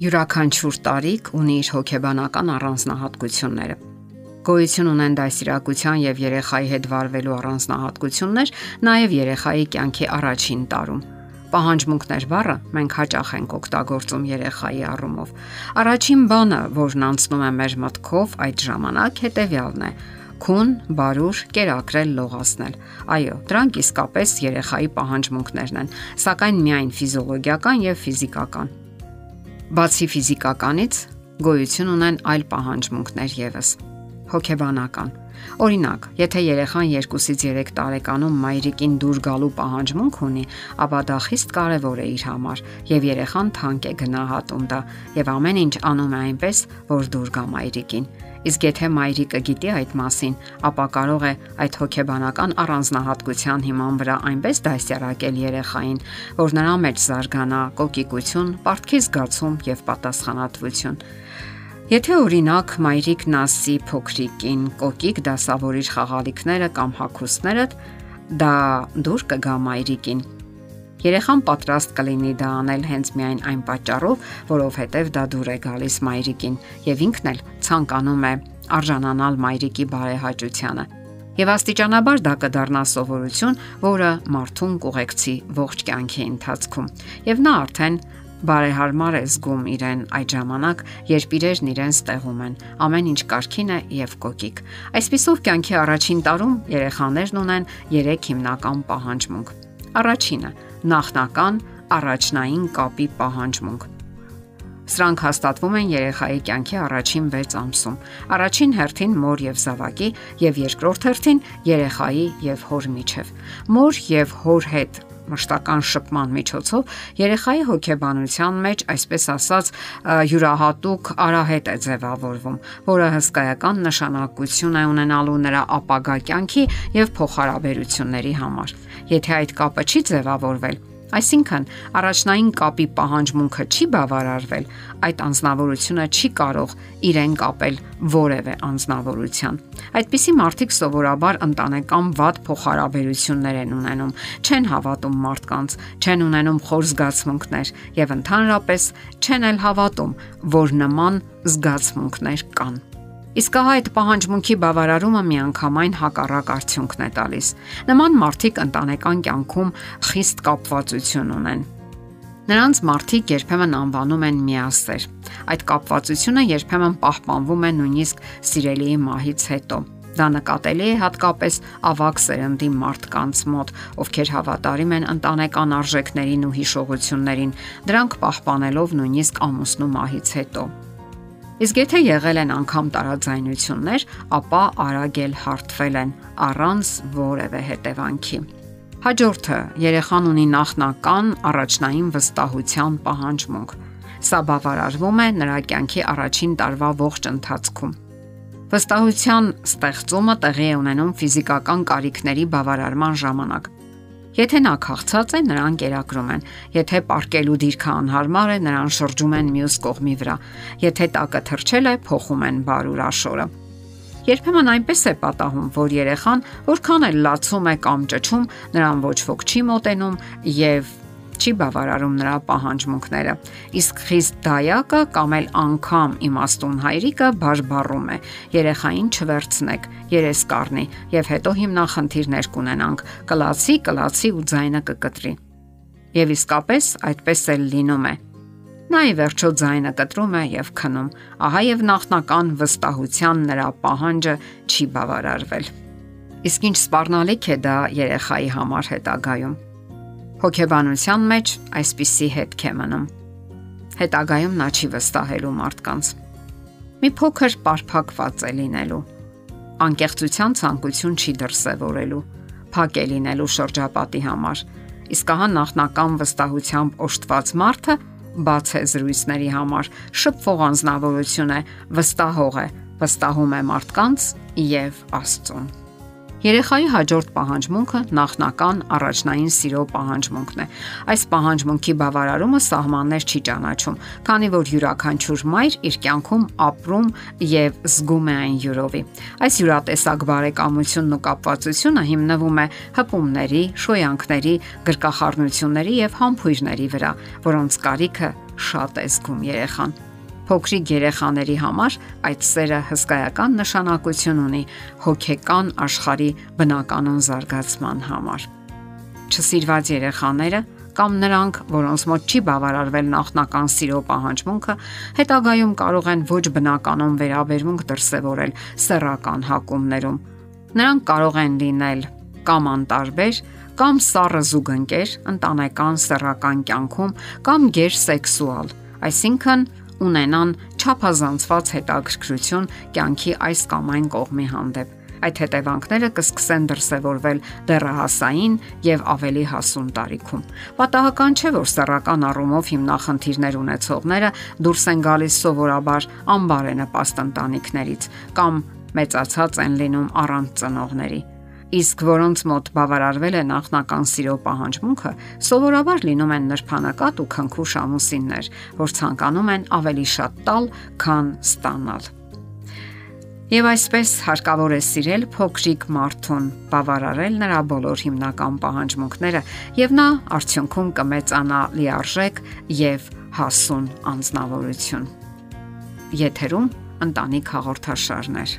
Յուրաքանչյուր տարիք ունի իր հոգեբանական առանձնահատկությունները։ Գոյություն ունեն դասիրակության եւ երեխայի հետ վարվելու առանձնահատկություններ, նաեւ երեխայի կյանքի առաջին տարում։ Պահանջմունքներ բառը մենք հաճախ ենք օգտագործում երեխայի առումով։ Առաջին բանը, որն անցնում է մեր մտքով այդ ժամանակ, հետեւյալն է. քուն, բարուր, կերակրել, լողացնել։ Այո, դրանք իսկապես երեխայի պահանջմունքներն են, սակայն միայն ֆիզիոլոգիական եւ ֆիզիկական։ Բացի ֆիզիկականից գոյություն ունեն այլ պահանջմունքներ եւս։ Հոգեբանական։ Օրինակ, եթե երեխան 2-ից 3 տարեկանում մայրիկին դուր գալու պահանջմունք ունի, ապա դա խիստ կարևոր է իր համար, եւ երեխան թանկ է գնահատում դա, եւ ամեն ինչ անում է այնպես, որ դուր գա մայրիկին։ Իսկ եթե մայրիկը գիտի այդ մասին, ապա կարող է այդ հոգեբանական առանձնահատկության հիման վրա այնպես դասյարակել երեխային, որ նրա մեջ զարգանա կոկիկություն, պարտքի զգացում եւ պատասխանատվություն։ Եթե օրինակ մայրիկն ասի փոքրիկին կոկիկ դասավորիչ խաղալիքները կամ հագուստները, դա դուր կգա մայրիկին Երեխան պատրաստ կլինի դա անել հենց միայն այն պատճառով, որովհետև դա դուր է գալիս մայրիկին եւ ինքն էլ ցանկանում է արժանանալ մայրիկի բարեհաճությանը։ Եվ աստիճանաբար դա կդառնա սովորություն, որը մարդուն կուղեկցի ողջ կյանքի ընթացքում։ Եվ նա արդեն բարեհարմար է զգում իրեն այդ ժամանակ, երբ իրերն իրեն ստեղում են։ Ամեն ինչ կարքին է եւ կոկիկ։ Այսպիսով կյանքի առաջին տարում երեխաներն ունեն 3 հիմնական պահանջմունք։ Առաջինը՝ նախնական առաջնային կապի պահանջմունք։ Սրանք հաստատվում են երեխայի կյանքի առաջին 6 ամսում։ Առաջին հերթին մոր եւ զավակի եւ երկրորդ հերթին երեխայի եւ հոր միջև։ Մոր եւ հոր հետ մշտական շփման միջոցով երեխայի հոգեբանության մեջ, այսպես ասած, յուրահատուկ արահետ է ձևավորվում, որը հսկայական նշանակություն է ունենալու նրա ապագա կյանքի եւ փոխհարաբերությունների համար։ Եթե այդ կապը չի ձևավորվել, Այսինքն, առաջնային կապի պահանջմունքը չի բավարարվել, այդ անznավորությունը չի կարող իրեն կապել որևէ անznավորության։ Այդպիսի մարդիկ սովորաբար ընտանեկան վատ փոխհարաբերություններ են ունենում, չեն հավատում մարդկանց, չեն ունենում խոր զգացմունքներ եւ ընդհանրապես չեն էլ հավատում, որ նման զգացմունքներ կան։ Իսկ ահա այդ պահանջմունքի բավարարումը միանգամայն հակառակ արդյունքն է տալիս։ Նման մարդիկ ընտանեկան կյանքում խիստ կապվածություն ունեն։ Նրանց մարդիկ երբեմն անվանում են միասեր։ Այդ կապվածությունը երբեմն պահպանվում է նույնիսկ սիրելիի մահից հետո։ Դա նկատելի է հատկապես ավակ սերնդի մարդկանց մոտ, ովքեր հավատարիմ են ընտանեկան արժեքներին ու հիշողություններին, դրանք պահպանելով նույնիսկ ամուսնու մահից հետո։ Իսկ եթե եղել են անգամ տարաձայնություններ, ապա արագել հարթվել են առանց որևէ հետևանքի։ Հաջորդը. Երեխան ունի նախնական առաջնային վստահության պահանջմունք։ Սա բավարարվում է նրա կյանքի առաջին տարվա ողջ ընթացքում։ Վստահության ստեղծումը տեղի է ունենում ֆիզիկական կարիքների բավարարման ժամանակ, Եթե նա քաղցած է, նրան կերակրում են։ Եթե պարկելու դիրքը անհարմար է, նրան շրջում են մյուս կողմի վրա։ Եթե տակը թրջել է, փոխում են բարուր աշորը։ Երբեմն այնպես է պատահում, որ երեխան որքան էլ լացում է կամ ճճում, նրան ոչ ոք չի մոտենում եւ չի բավարարում նրա պահանջմունքները։ Իսկ խիստ դայակը կամ էլ անգամ իմաստուն հայրիկը բարբառում է. երեխային չվերցնեք, երես կառնի եւ հետո հիմնախնդիրներ կունենանք։ Կլացի, կլացի ու ձայնը կկտրի։ Եվ իսկապես այդպես էլ լինում է։ Նա ի վերջո ձայնը կտրում է եւ քնում։ Ահա եւ նախնական վստահության նրա պահանջը չի բավարարվել։ Իսկ ինչ սпарնալիք է դա երեխայի համար հետագայում։ Հոգեբանության մեջ այսպիսի հետք է մնում։ Հետագայում նա չի վստահելու մարդկանց։ Մի փոքր պարփակված է լինելու։ Անկեղծության ցանկություն չի դրսևորելու, փակ է լինելու շրջապատի համար։ Իսկ ահա նախնական վստահությամբ օժտված մարդը բաց է զրույցների համար, շփվող անznավորություն է, վստահող է, վստահում է մարդկանց եւ Աստծուն։ Երեխայի հաջորդ պահանջմունքը նախնական առաջնային սիրո պահանջմունքն է։ Այս պահանջմունքի բավարարումը սահմաններ չի ճանաչում, քանի որ յուրաքանչյուր մայր իր կյանքում ապրում եւ զգում է այն յուրովի։ Այս յուրատեսակ բարեկամությունն ու կապվածությունը հիմնվում է հպումների, շոյանքների, գրկախառնությունների եւ համբույրների վրա, որոնց կարիքը շատ է զգում երեխան։ Փոքրիկ երեխաների համար այդ սերը հսկայական նշանակություն ունի հոգեկան աշխարհի բնականon զարգացման համար։ Չսիրված երեխաները կամ նրանք, որոնց մոտ չի բավարարվել նախնական սիրո պահանջմունքը, հետագայում կարող են ոչ բնականon վերաբերմունք դրսևորել սեռական հակումներում։ Նրանք կարող են լինել կամ անտարբեր, կամ սառը զուգընկեր ընտանեկան սեռական կյանքում կամ գերսեքսուալ, այսինքն ունենան չափազանցված հետաքրքրություն կյանքի այս կամ այն կողմի հանդեպ Այդ հետևանքները կսկսեն դրսևորվել դեռահասային եւ ավելի հասուն տարիքում։ Պատահական չէ, որ սեռական առումով հիմնախնդիրներ ունեցողները դուրս են գալիս սովորաբար անբարենպաստ ընտանիքներից կամ մեծացած են լինում առանց ծնողների իսկ որոնց մոտ բավարարվել է նախնական սիրո պահանջմունքը, սովորաբար լինում են նրբանակատ ու քնքուշ ամուսիններ, որ ցանկանում են ավելի շատ տալ, քան ստանալ։ Եվ այսպես հարկավոր է սիրել փոքրիկ մարդուն, բավարարել նրա բոլոր հիմնական պահանջմունքները, եւ նա արդյունքում կմեծանա լիարժեք եւ հասուն անznավորություն։ Եթերում ընտանիք հաղորդաշարներ։